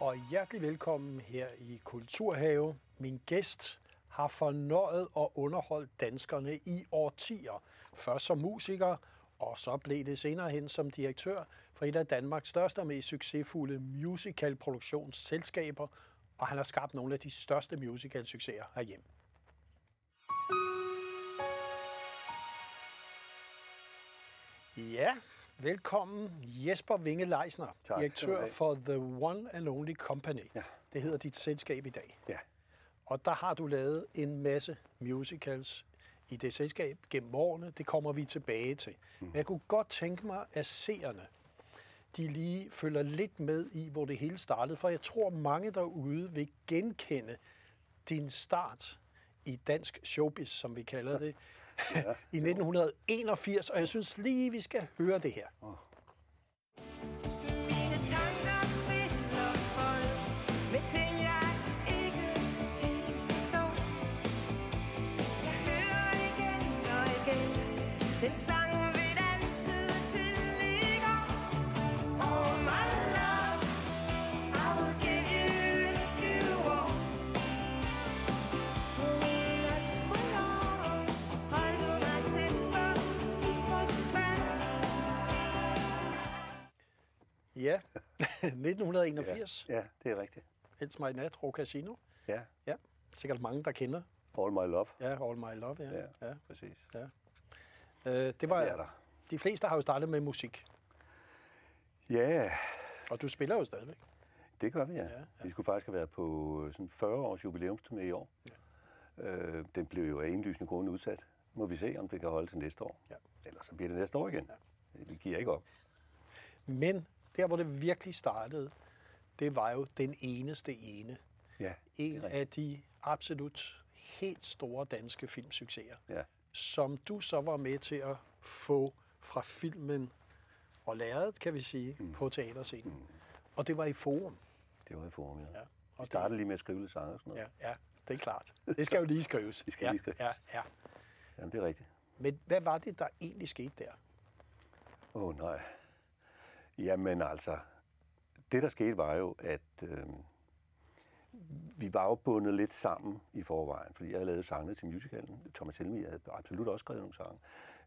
og hjertelig velkommen her i Kulturhave. Min gæst har fornøjet og underholdt danskerne i årtier. Først som musiker, og så blev det senere hen som direktør for et af Danmarks største og mest succesfulde musicalproduktionsselskaber, og han har skabt nogle af de største musicalsucceser herhjemme. Ja, velkommen Jesper Vinge Leisner, Tak, direktør for The One and Only Company. Ja. Det hedder dit selskab i dag. Ja. Og der har du lavet en masse musicals i det selskab gennem årene. Det kommer vi tilbage til. Mm. Men jeg kunne godt tænke mig, at seerne de lige følger lidt med i, hvor det hele startede. For jeg tror, mange derude vil genkende din start i dansk showbiz, som vi kalder det, i 1981. Og jeg synes lige, vi skal høre det her. Mine tanker spiller 1981. Ja, det er rigtigt. It's My Nat, Ro Casino. Ja. Ja, sikkert mange, der kender. All my love. Ja, All My Love, ja. Ja, ja. præcis. ja. Øh, det var, Det er der. De fleste har jo startet med musik, Ja, og du spiller jo stadigvæk. det gør vi, ja. Ja, ja, ja. Vi skulle faktisk have været på sådan 40 års jubilæumsturné i år. Ja. Øh, den blev jo af indlysende grunde udsat. Må vi se, om det kan holde til næste år. Ja. Ellers så bliver det næste år igen. Ja. Vi giver ikke op. Men der, hvor det virkelig startede, det var jo den eneste ene. Ja, En af de absolut helt store danske filmsucceser, Ja. som du så var med til at få fra filmen og lærret, kan vi sige, mm. på teaterscenen. Mm. Og det var i Forum. Det var i forum, ja. Ja, og Vi startede lige med at skrive lidt sange og sådan noget. Ja, ja, det er klart. Det skal jo lige skrives. Det skal ja, lige skrives. Ja, ja. Ja, det er rigtigt. Men hvad var det, der egentlig skete der? Åh oh, nej. Jamen altså, det der skete var jo, at øh, vi var jo bundet lidt sammen i forvejen, fordi jeg havde lavet sangene til musicalen. Thomas Helmi havde absolut også skrevet nogle sange.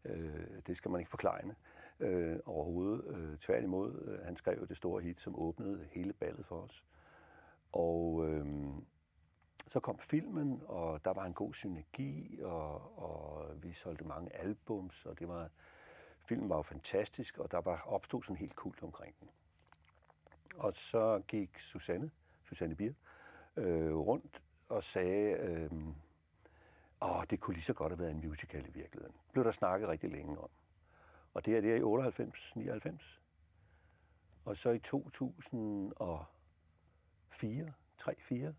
Øh, det skal man ikke forklejne øh, overhovedet. Øh, tværtimod, øh, han skrev det store hit, som åbnede hele ballet for os. Og øh, så kom filmen, og der var en god synergi, og, og vi solgte mange albums, og det var, filmen var jo fantastisk, og der var opstod sådan helt kult omkring den. Og så gik Susanne, Susanne Bier, øh, rundt og sagde, øh, åh, det kunne lige så godt have været en musical i virkeligheden. Blev der snakket rigtig længe om. Og det er det i 98, 99. Og så i 2004, 3, 4,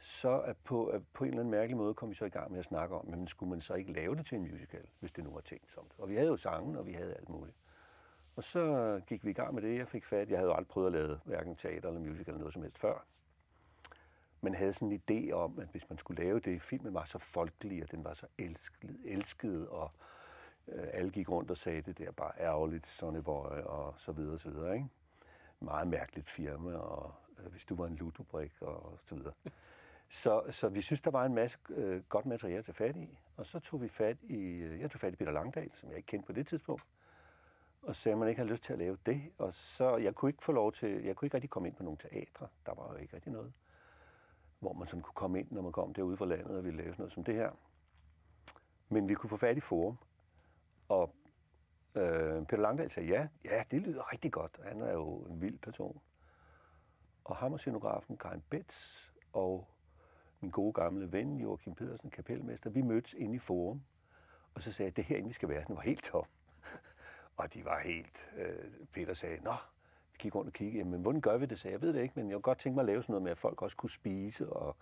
så er på, på en eller anden mærkelig måde kom vi så i gang med at snakke om, men skulle man så ikke lave det til en musical, hvis det nu var tænkt som det. Og vi havde jo sangen, og vi havde alt muligt. Og så gik vi i gang med det. Jeg fik fat. Jeg havde jo aldrig prøvet at lave hverken teater eller musical eller noget som helst før. Men havde sådan en idé om, at hvis man skulle lave det, filmen var så folkelig, og den var så elsket, elsket og øh, alle gik rundt og sagde det der bare ærgerligt, Sonny Boy, og så videre, og så videre, ikke? Meget mærkeligt firma, og øh, hvis du var en ludobrik, og så videre. Så, så vi synes, der var en masse øh, godt materiale at tage fat i. Og så tog vi fat i, øh, jeg tog fat i Peter Langdal, som jeg ikke kendte på det tidspunkt. Og sagde, at man ikke havde lyst til at lave det. Og så, jeg kunne ikke få lov til, jeg kunne ikke rigtig komme ind på nogle teatre. Der var jo ikke rigtig noget, hvor man sådan kunne komme ind, når man kom derude fra landet og ville lave sådan noget som det her. Men vi kunne få fat i Forum. Og øh, Peter Langdal sagde, ja, ja, det lyder rigtig godt. Han er jo en vild person. Og ham og scenografen Karin Bits og min gode gamle ven Joachim Pedersen, kapelmester, vi mødtes inde i Forum. Og så sagde jeg, det her vi skal være. Den var helt tom. og de var helt... Øh, Peter sagde, nå, vi gik rundt og kiggede. men hvordan gør vi det? sagde jeg. Ved det ikke, men jeg kunne godt tænke mig at lave sådan noget med, at folk også kunne spise og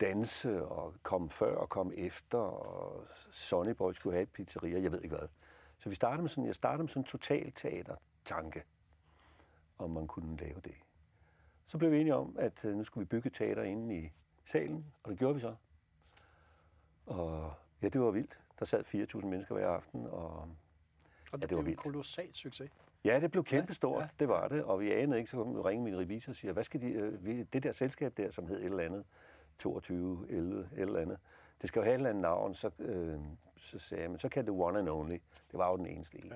danse og komme før og komme efter. Og Sonny Boy skulle have et pizzeria, jeg ved ikke hvad. Så vi startede med sådan, jeg startede med sådan en total teater-tanke, om man kunne lave det. Så blev vi enige om, at øh, nu skulle vi bygge teater inde i salen, og det gjorde vi så. Og ja, det var vildt. Der sad 4.000 mennesker hver aften, og Og Ja, det, det blev var en kolossal succes. Ja, det blev kæmpestort, ja, ja. det var det, og vi anede ikke, så kom ringe min revisor og siger, hvad skal de, øh, det der selskab der, som hed et eller andet, 22, 11, et eller andet, det skal jo have et eller andet navn, så, øh, så sagde jeg, men så kan det one and only. Det var jo den eneste en. Ja.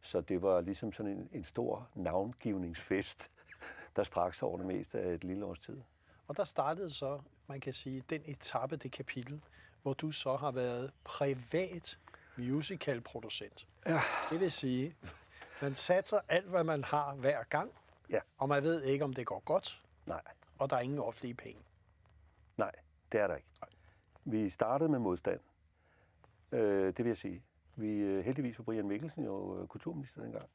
Så det var ligesom sådan en, en stor navngivningsfest, der straks over det meste af et lille års tid. Og der startede så, man kan sige, den etape, det kapitel, hvor du så har været privat musicalproducent. Ja. Det vil sige, man satser alt, hvad man har hver gang, Ja, og man ved ikke, om det går godt, nej, og der er ingen offentlige penge. nej, det er der ikke. Vi startede med modstand. Øh, det vil jeg sige. Vi, øh, heldigvis var Brian Mikkelsen jo øh, kulturminister dengang.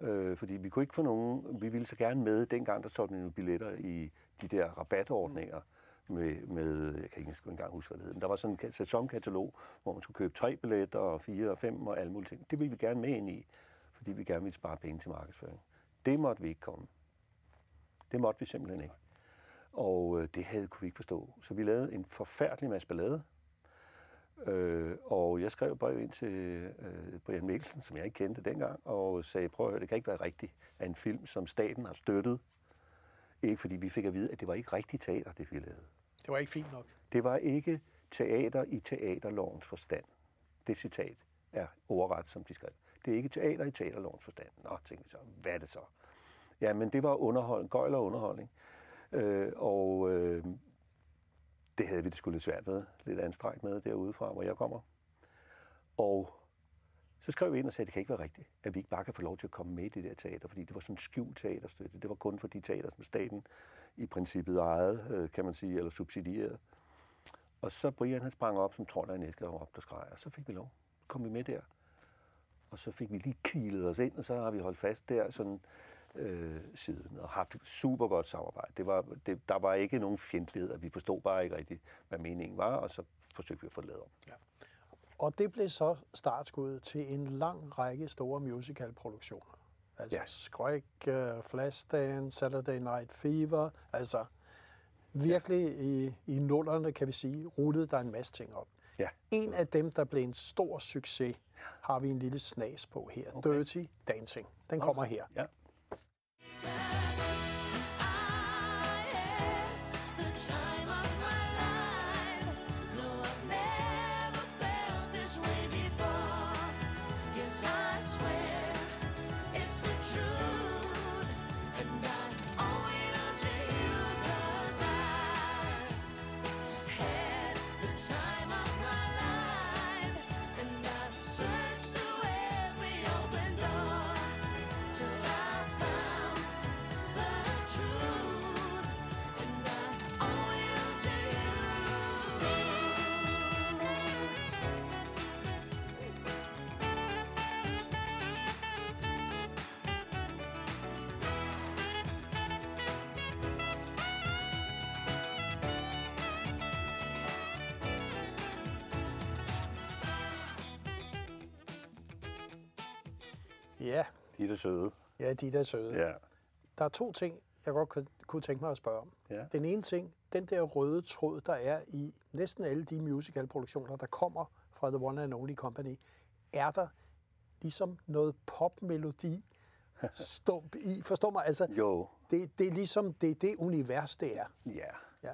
Øh, fordi vi kunne ikke få nogen, vi ville så gerne med, dengang der solgte man jo billetter i de der rabatordninger med, med jeg kan ikke engang huske, hvad det hed, men der var sådan en sæsonkatalog, hvor man skulle købe tre billetter og fire og fem og alle mulige ting. Det ville vi gerne med ind i, fordi vi gerne ville spare penge til markedsføring. Det måtte vi ikke komme. Det måtte vi simpelthen ikke. Og øh, det havde kunne vi ikke forstå. Så vi lavede en forfærdelig masse ballade. Øh, og jeg skrev brev ind til øh, Brian Mikkelsen, som jeg ikke kendte dengang, og sagde, prøv at høre, det kan ikke være rigtigt, at en film, som staten har støttet, ikke fordi vi fik at vide, at det var ikke rigtigt teater, det vi lavede. Det var ikke fint nok. Det var ikke teater i teaterlovens forstand. Det citat er ordret, som de skrev. Det er ikke teater i teaterlovens forstand. Nå, tænkte vi så, hvad er det så? Ja, men det var underholdning, gøjl og underholdning. Øh, og øh, det havde vi det skulle lidt svært med, lidt anstrengt med derude fra, hvor jeg kommer. Og så skrev vi ind og sagde, at det kan ikke være rigtigt, at vi ikke bare kan få lov til at komme med i det der teater, fordi det var sådan en skjult teaterstøtte. Det var kun for de teater, som staten i princippet ejet, øh, kan man sige, eller subsidieret. Og så Brian, han sprang op som trold af en æske og op, der skreg, og så fik vi lov. Så kom vi med der. Og så fik vi lige kilet os ind, og så har vi holdt fast der sådan øh, siden, og haft et super godt samarbejde. Det var, det, der var ikke nogen fjendtlighed, og vi forstod bare ikke rigtigt, hvad meningen var, og så forsøgte vi at få det lavet om. Og det blev så startskuddet til en lang række store musicalproduktioner. Altså Ja. ja. Skræk, uh, Flashdance, Saturday Night Fever. Altså virkelig i, i nullerne, kan vi sige, rullede der en masse ting op. Ja. En af dem, der blev en stor succes, har vi en lille snas på her. Okay. Dirty Dancing. Den kommer her. Ja. Ja, De er da søde. ja, de der er søde. Ja. Der er to ting, jeg godt kunne- kunne tænke mig at spørge om. Ja. Den ene ting, den der røde tråd, der er i næsten alle de musicalproduktioner, der kommer fra The One and Only Company, er der ligesom noget popmelodi stump i. Forstår mig? Altså, Jo, det, det er ligesom det, er det univers, det er. ja. Ja.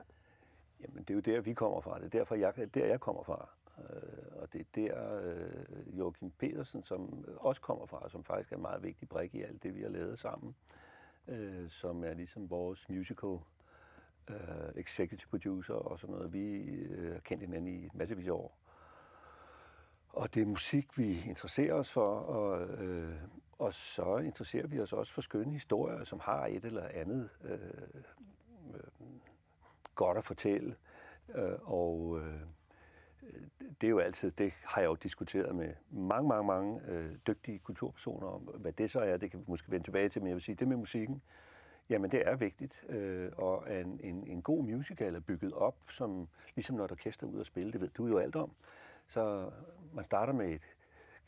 Jamen, det er jo der, vi kommer fra. Det er derfor, jeg, der jeg kommer fra. Øh, og det er der øh, Joachim Pedersen, som også kommer fra, som faktisk er en meget vigtig brik i alt det, vi har lavet sammen. Øh, som er ligesom vores musical øh, executive producer og sådan noget. Vi øh, har kendt hinanden i massevis af år. Og det er musik, vi interesserer os for, og, øh, og så interesserer vi os også for skønne historier, som har et eller andet øh, øh, godt at fortælle. Øh, og øh, det er jo altid, det har jeg jo diskuteret med mange, mange, mange øh, dygtige kulturpersoner om, hvad det så er, det kan vi måske vende tilbage til, men jeg vil sige, det med musikken, jamen det er vigtigt, øh, og en, en, en god musical er bygget op, som ligesom når et orkester er ude at spille, det ved du jo alt om. Så man starter med et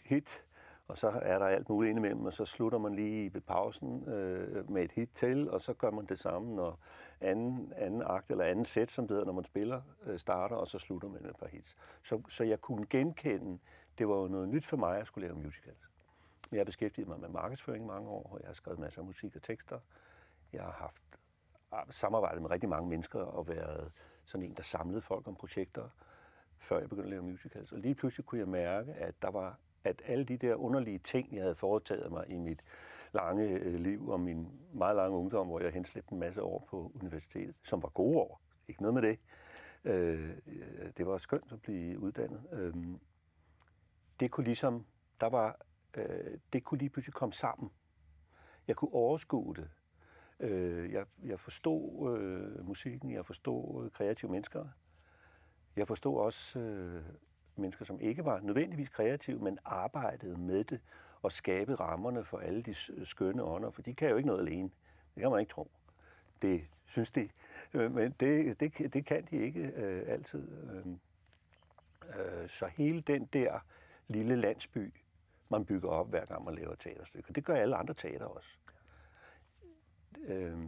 hit, og så er der alt muligt indimellem, og så slutter man lige ved pausen øh, med et hit til, og så gør man det samme, når anden, anden akt eller anden sæt, som det hedder, når man spiller, øh, starter, og så slutter man med et par hits. Så, så jeg kunne genkende, det var jo noget nyt for mig at skulle lave musicals. Jeg har beskæftiget mig med markedsføring i mange år, og jeg har skrevet masser af musik og tekster. Jeg har haft ah, samarbejdet med rigtig mange mennesker og været sådan en, der samlede folk om projekter, før jeg begyndte at lave musicals. Og lige pludselig kunne jeg mærke, at der var at alle de der underlige ting, jeg havde foretaget mig i mit lange øh, liv og min meget lange ungdom, hvor jeg henslæbte en masse år på universitetet, som var gode år, ikke noget med det. Øh, det var skønt at blive uddannet. Øh, det kunne ligesom, der var, øh, det kunne lige pludselig komme sammen. Jeg kunne overskue det. Øh, jeg, jeg forstod øh, musikken, jeg forstod øh, kreative mennesker. Jeg forstod også øh, mennesker, som ikke var nødvendigvis kreative, men arbejdede med det og skabede rammerne for alle de skønne ånder, for de kan jo ikke noget alene. Det kan man ikke tro. Det synes de. Øh, men det, det, det kan de ikke øh, altid. Øh, øh, så hele den der lille landsby, man bygger op, hver gang man laver teaterstykker, det gør alle andre teater også. Øh,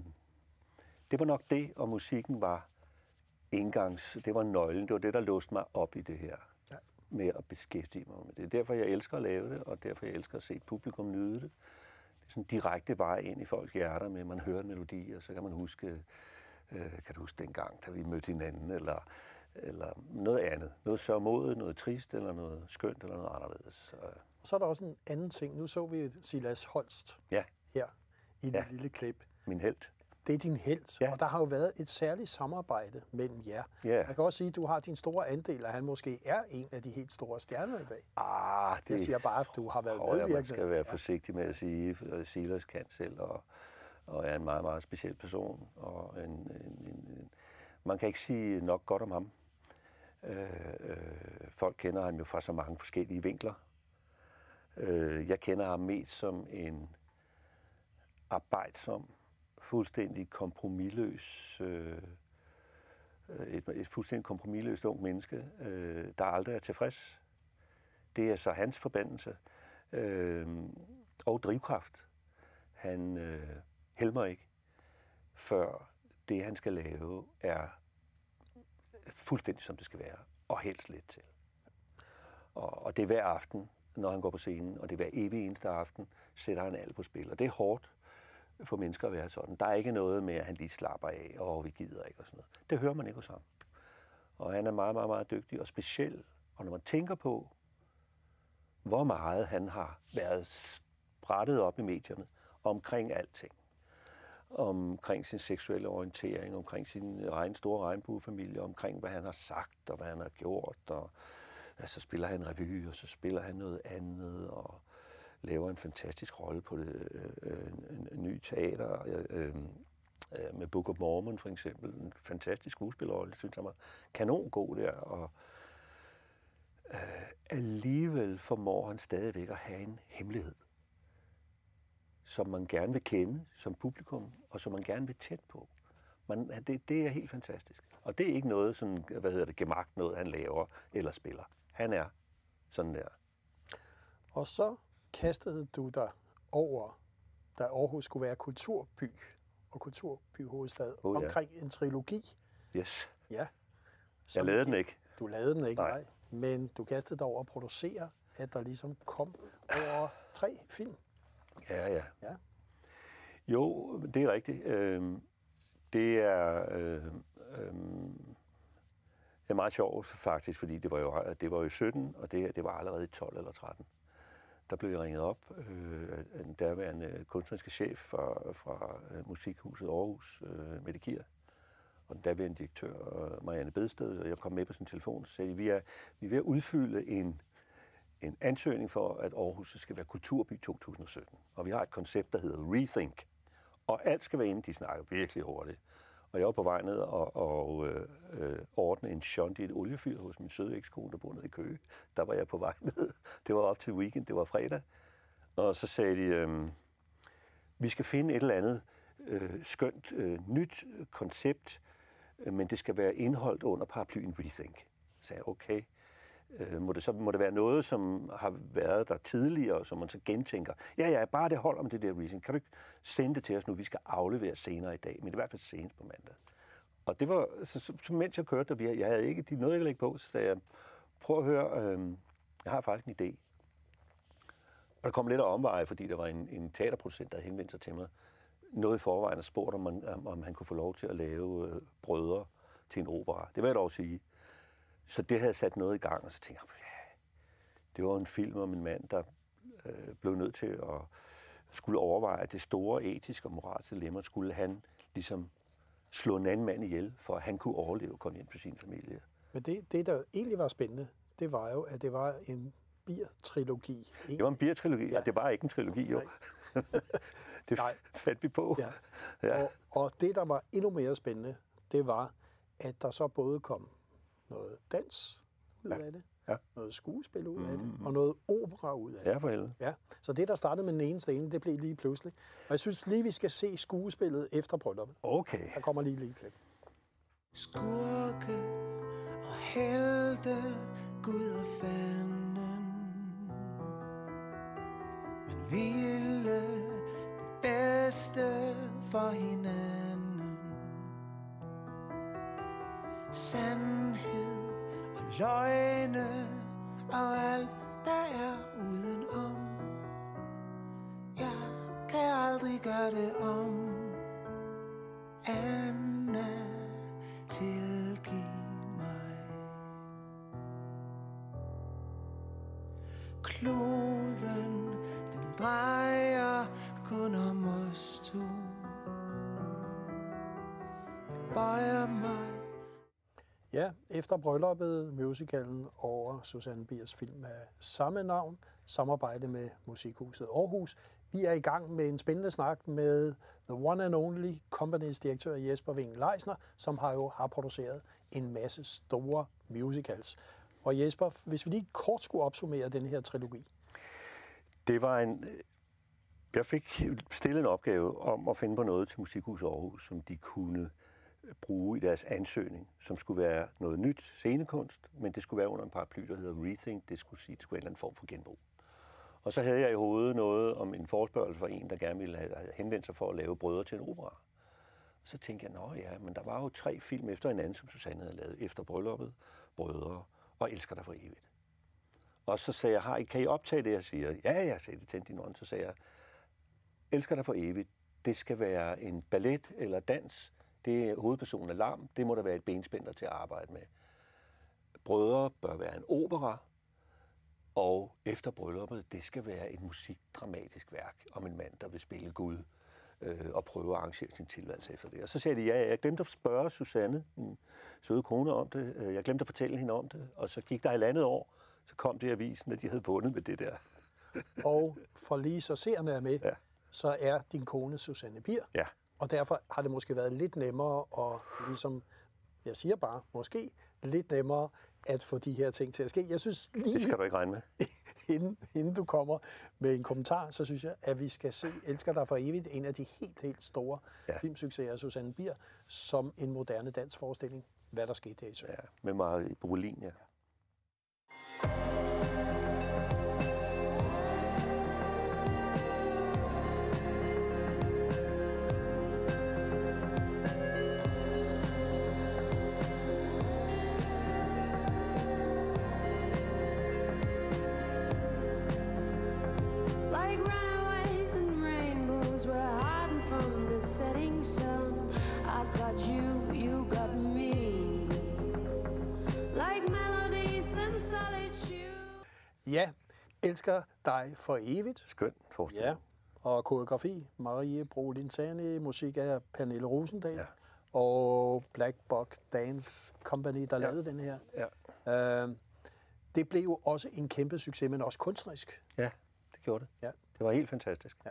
det var nok det, og musikken var indgangs, det var nøglen, det var det, der låste mig op i det her med at beskæftige mig med det. Det er derfor, jeg elsker at lave det, og derfor jeg elsker at se publikum nyde det. Det er sådan en direkte vej ind i folks hjerter med, at man hører en melodi, og så kan man huske, øh, kan du huske dengang, da vi mødte hinanden, eller, eller noget andet. Noget sørmodet, noget trist, eller noget skønt, eller noget anderledes. Så er der også en anden ting. Nu så vi Silas Holst ja. her i ja. lille klip. Min held det er din held. Ja. Og der har jo været et særligt samarbejde mellem jer. Ja. Jeg kan også sige, at du har din store andel, og han måske er en af de helt store stjerner i dag. Ah, det jeg siger bare, at du har været tror, medvirkende. Man skal være forsigtig med at sige, at Silas kan selv, og, og er en meget, meget speciel person. Og en, en, en, en, man kan ikke sige nok godt om ham. Øh, øh, folk kender ham jo fra så mange forskellige vinkler. Øh, jeg kender ham mest som en arbejdsom, fuldstændig kompromilløs, øh, et, et fuldstændig kompromilløst ung menneske, øh, der aldrig er tilfreds. Det er så hans forbandelse øh, og drivkraft. Han øh, helmer ikke, før det, han skal lave, er fuldstændig som det skal være, og helst lidt til. Og, og det er hver aften, når han går på scenen, og det er hver evig eneste aften, sætter han alt på spil. Og det er hårdt, for mennesker at være sådan. Der er ikke noget med, at han lige slapper af, og vi gider ikke og sådan noget. Det hører man ikke hos ham. Og han er meget, meget, meget dygtig og speciel. Og når man tænker på, hvor meget han har været sprættet op i medierne omkring alting, omkring sin seksuelle orientering, omkring sin egen store regnbuefamilie, omkring hvad han har sagt og hvad han har gjort, og ja, så spiller han revy, og så spiller han noget andet, og laver en fantastisk rolle på det øh, øh, en, en ny teater. Øh, øh, med Book of Mormon for eksempel. En fantastisk skuespillerrolle, det synes jeg var kanon god der. Og øh, alligevel formår han stadigvæk at have en hemmelighed, som man gerne vil kende som publikum, og som man gerne vil tæt på. Man, det, det er helt fantastisk. Og det er ikke noget, sådan, hvad hedder det, gemagt noget, han laver eller spiller. Han er sådan der. Og så kastede du dig over, da Aarhus skulle være kulturby og kulturbyhovedstad, oh, ja. omkring en trilogi. Yes. Ja. Jeg lavede den ikke. Du lavede den ikke, nej. nej. Men du kastede dig over at producere, at der ligesom kom over tre film. Ja, ja. ja. Jo, det er rigtigt. Øh, det er... Øh, øh, det er meget sjovt faktisk, fordi det var jo, det var jo 17, og det, det var allerede i 12 eller 13 der blev jeg ringet op øh, af den derværende kunstneriske chef fra, fra øh, Musikhuset Aarhus, øh, Mette Kier, og den derværende direktør, øh, Marianne Bedsted, og jeg kom med på sin telefon og sagde, vi er, vi er ved at udfylde en, en ansøgning for, at Aarhus skal være kulturby 2017. Og vi har et koncept, der hedder Rethink. Og alt skal være inde, de snakker virkelig hurtigt. Og jeg var på vej ned og, og øh, ordne en shunt i et oliefyr hos min søde ekskone, der bor nede i Køge. Der var jeg på vej ned. Det var op til weekend, det var fredag. Og så sagde de, øh, vi skal finde et eller andet øh, skønt øh, nyt koncept, øh, men det skal være indholdt under paraplyen Rethink. Så sagde jeg, okay øh, må, det så, må det være noget, som har været der tidligere, som man så gentænker. Ja, ja, bare det hold om det der reason. Kan du ikke sende det til os nu? Vi skal aflevere senere i dag, men i hvert fald senest på mandag. Og det var, så, så, så mens jeg kørte, der, jeg havde ikke, de noget, jeg lægge på, så sagde jeg, prøv at høre, øh, jeg har faktisk en idé. der kom lidt af omveje, fordi der var en, en teaterproducent, der havde henvendt sig til mig. Noget i forvejen og spurgte, om, man, om, om han kunne få lov til at lave øh, brødre til en opera. Det vil jeg dog sige. Så det havde sat noget i gang, og så tænkte jeg, ja, det var en film om en mand, der øh, blev nødt til at skulle overveje, at det store etiske og moralske dilemma skulle han ligesom slå en anden mand ihjel, for at han kunne overleve og komme hjem til sin familie. Men det, det, der egentlig var spændende, det var jo, at det var en bier-trilogi. Det var en biertrilogi, ja. Ja. og det var ikke en trilogi, jo. det Nej. fandt vi på. Ja. Ja. Og, og det, der var endnu mere spændende, det var, at der så både kom noget dans ud Ja. af det, Ja. noget skuespil ud af det, og noget opera ud af det. ja, for helvede. Ja, så det, der startede med den ene scene, det blev lige pludselig. Og jeg synes lige, vi skal se skuespillet efter brylluppet. Okay. Der kommer lige lige klip. Skurke og helte, Gud og fanden. Men ville det bedste for hinanden. Og løgne og alt, der er udenom. Jeg kan aldrig gøre det om. Efter brylluppet, musicalen over Susanne Biers film af samme navn, samarbejde med Musikhuset Aarhus. Vi er i gang med en spændende snak med The One and Only Companies direktør Jesper Ving Leisner, som har jo har produceret en masse store musicals. Og Jesper, hvis vi lige kort skulle opsummere den her trilogi. Det var en... Jeg fik stillet en opgave om at finde på noget til Musikhuset Aarhus, som de kunne bruge i deres ansøgning, som skulle være noget nyt scenekunst, men det skulle være under en paraply, der hedder Rethink. Det skulle sige, det skulle være en eller anden form for genbrug. Og så havde jeg i hovedet noget om en forespørgsel fra en, der gerne ville have have henvendt sig for at lave brødre til en opera. Og så tænkte jeg, nå ja, men der var jo tre film efter hinanden, som Susanne havde lavet. Efter brylluppet, Brødre og Elsker dig for evigt. Og så sagde jeg, har I, kan I optage det, jeg siger? Ja, jeg sagde det til din ånd. Så sagde jeg, Elsker dig for evigt, det skal være en ballet eller dans. Det er hovedpersonen er lam. Det må der være et benspænder til at arbejde med. Brødre bør være en opera, og efter brylluppet, det skal være et musikdramatisk værk om en mand, der vil spille Gud øh, og prøve at arrangere sin tilværelse efter det. Og så sagde de, ja, jeg glemte at spørge Susanne, min søde kone, om det. Øh, Jeg glemte at fortælle hende om det. Og så gik der et andet år, så kom det avisen, at de havde vundet med det der. Og for lige så seerne er med, Ja. så er din kone Susanne Bier. Ja, Og derfor har det måske været lidt nemmere at, ligesom, jeg siger bare, måske lidt nemmere at få de her ting til at ske. Jeg synes det lige, skal du ikke regne med. inden, inden du kommer med en kommentar, så synes jeg, at vi skal se Elsker dig for evigt, en af de helt, helt store ja. Ja. filmsucceser af Susanne Bier, som en moderne dansforestilling. Hvad der skete der i søen. Ja, med mig på Berlin, ja. Elsker dig for evigt. Skøn forestilling. Ja, og koreografi, Marie Brolinsani, musik af Pernille Rosendal, ja. Ja. og Black Buck Dance Company, der ja. lavede den her. Ja. Øh, det blev jo også en kæmpe succes, men også kunstnerisk. ja, det gjorde det. Ja. Det var helt fantastisk. Ja.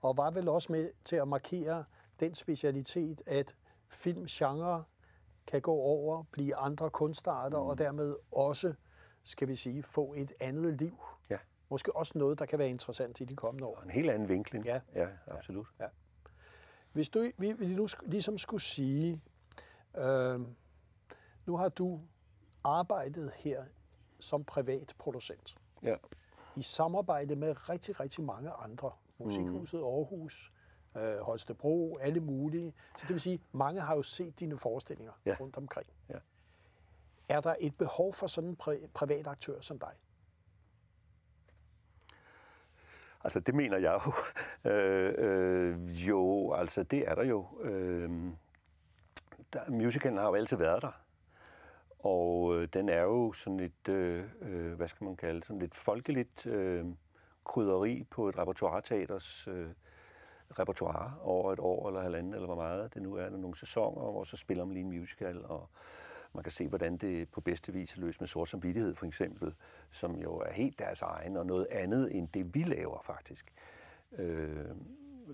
Og var vel også med til at markere den specialitet, at filmgenre kan gå over, blive andre kunstarter, mm. og dermed også, skal vi sige, få et andet liv. Ja. Måske også noget, der kan være interessant i de kommende år. Og en helt anden vinkling. Ja. ja absolut. Hvis du vi, vi nu ligesom skulle sige, øh, nu har du arbejdet her som privat producent Ja. i samarbejde med rigtig, rigtig mange andre. Musikhuset Aarhus, øh, Holstebro, alle mulige. Så det vil sige, mange har jo set dine forestillinger Ja. rundt omkring. Ja. Er der et behov for sådan en pri- privat aktør som dig? Altså, det mener jeg jo. øh, øh, jo, altså, det er der jo. Øh, der, musicalen har jo altid været der. Og øh, den er jo sådan et, øh, øh, hvad skal man kalde, sådan lidt folkeligt øh, krydderi på et repertoireteaters øh, repertoire over et år eller halvandet, eller hvor meget det nu er, der nogle sæsoner, hvor så spiller man lige en musical, og man kan se, hvordan det på bedste vis er løst med sort samvittighed, for eksempel, som jo er helt deres egen, og noget andet end det, vi laver faktisk. Øh,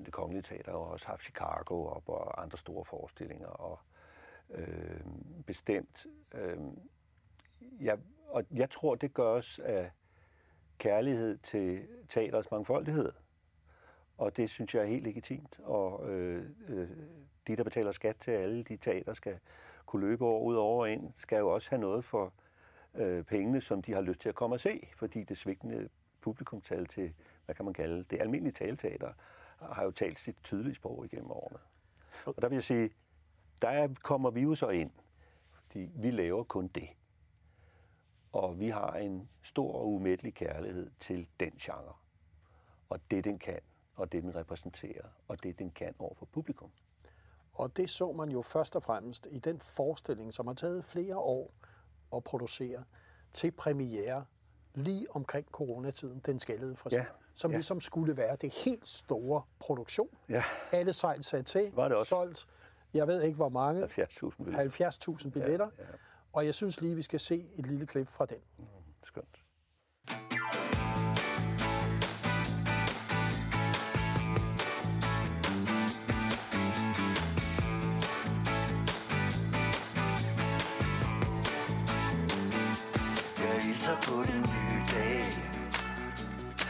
det Kongelige Teater har også haft Chicago op og andre store forestillinger, og øh, bestemt. Øh, jeg, og jeg tror, det gøres af kærlighed til teaterets mangfoldighed. Og det synes jeg er helt legitimt. Og øh, øh, de, der betaler skat til alle de teater, skal kunne løbe år ud over ind, skal jo også have noget for øh, pengene, som de har lyst til at komme og se. Fordi det svigtende publikumtal til, hvad kan man kalde det, almindelige talteater, har jo talt sit tydelige sprog igennem årene. Og der vil jeg sige, der kommer vi jo så ind, fordi vi laver kun det. Og vi har en stor og umættelig kærlighed til den genre. Og det, den kan, og det, den repræsenterer, og det, den kan over for publikum. Og det så man jo først og fremmest i den forestilling, som har taget flere år at producere til premiere lige omkring coronatiden, Den skaldede frisør, Ja, som ja. ligesom skulle være det helt store produktion. Ja. Alle sejl sat til, Var det også. solgt, jeg ved ikke hvor mange, 70.000 billeder. 70.000 billetter. Ja, ja. Og jeg synes lige, vi skal se et lille klip fra den. Skønt. Hilser på den nye dag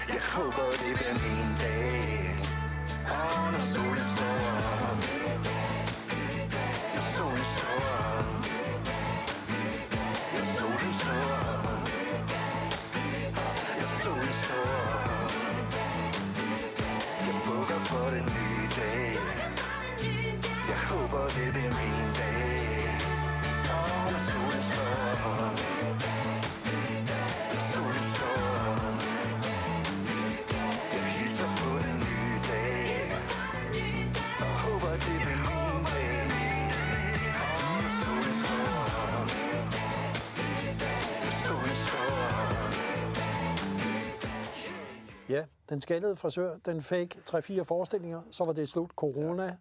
Jeg håber det bliver min dag Og når solen står op Når solen står op Når solen står op Når solen står op Jeg bukker for den nye dag Jeg håber det bliver den skaldede frisør, den fik 3-4 forestillinger, så var det slut corona.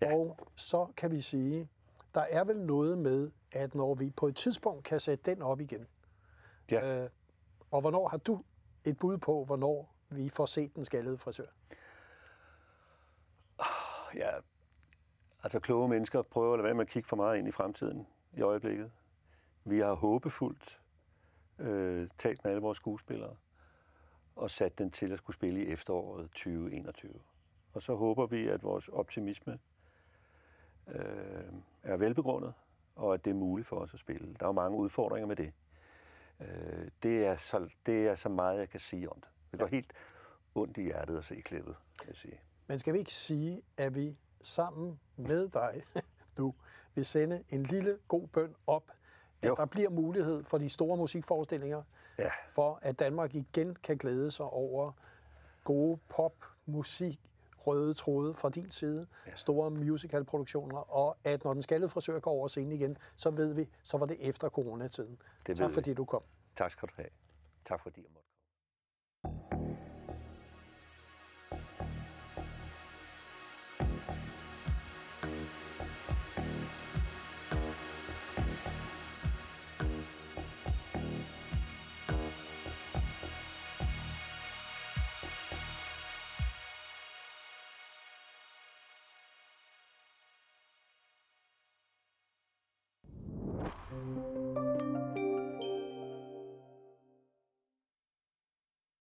Ja. Og så kan vi sige, der er vel noget med, at når vi på et tidspunkt kan sætte den op igen, Ja. øh, og hvornår har du et bud på, hvornår vi får set den skaldede frisør? ja, altså kloge mennesker prøver at lade være med at kigge for meget ind i fremtiden i øjeblikket. Vi har håbefuldt øh, talt med alle vores skuespillere og sat den til at skulle spille i efteråret 2021. Og så håber vi, at vores optimisme øh, er velbegrundet, og at det er muligt for os at spille. Der er jo mange udfordringer med det. Øh, det, er så, det er så meget, jeg kan sige om det. Det går helt ondt i hjertet at se klippet, kan jeg sige. Men skal vi ikke sige, at vi sammen med dig nu vil sende en lille god bøn op, at Jo. der bliver mulighed for de store musikforestillinger, Ja. for at Danmark igen kan glæde sig over gode pop, musik, røde tråde fra din side, ja. store musicalproduktioner, og at når den skaldede frisør går over scenen igen, så ved vi, så var det efter coronatiden. Det tak ved vi. fordi du kom. Tak skal du have. Tak fordi jeg måtte.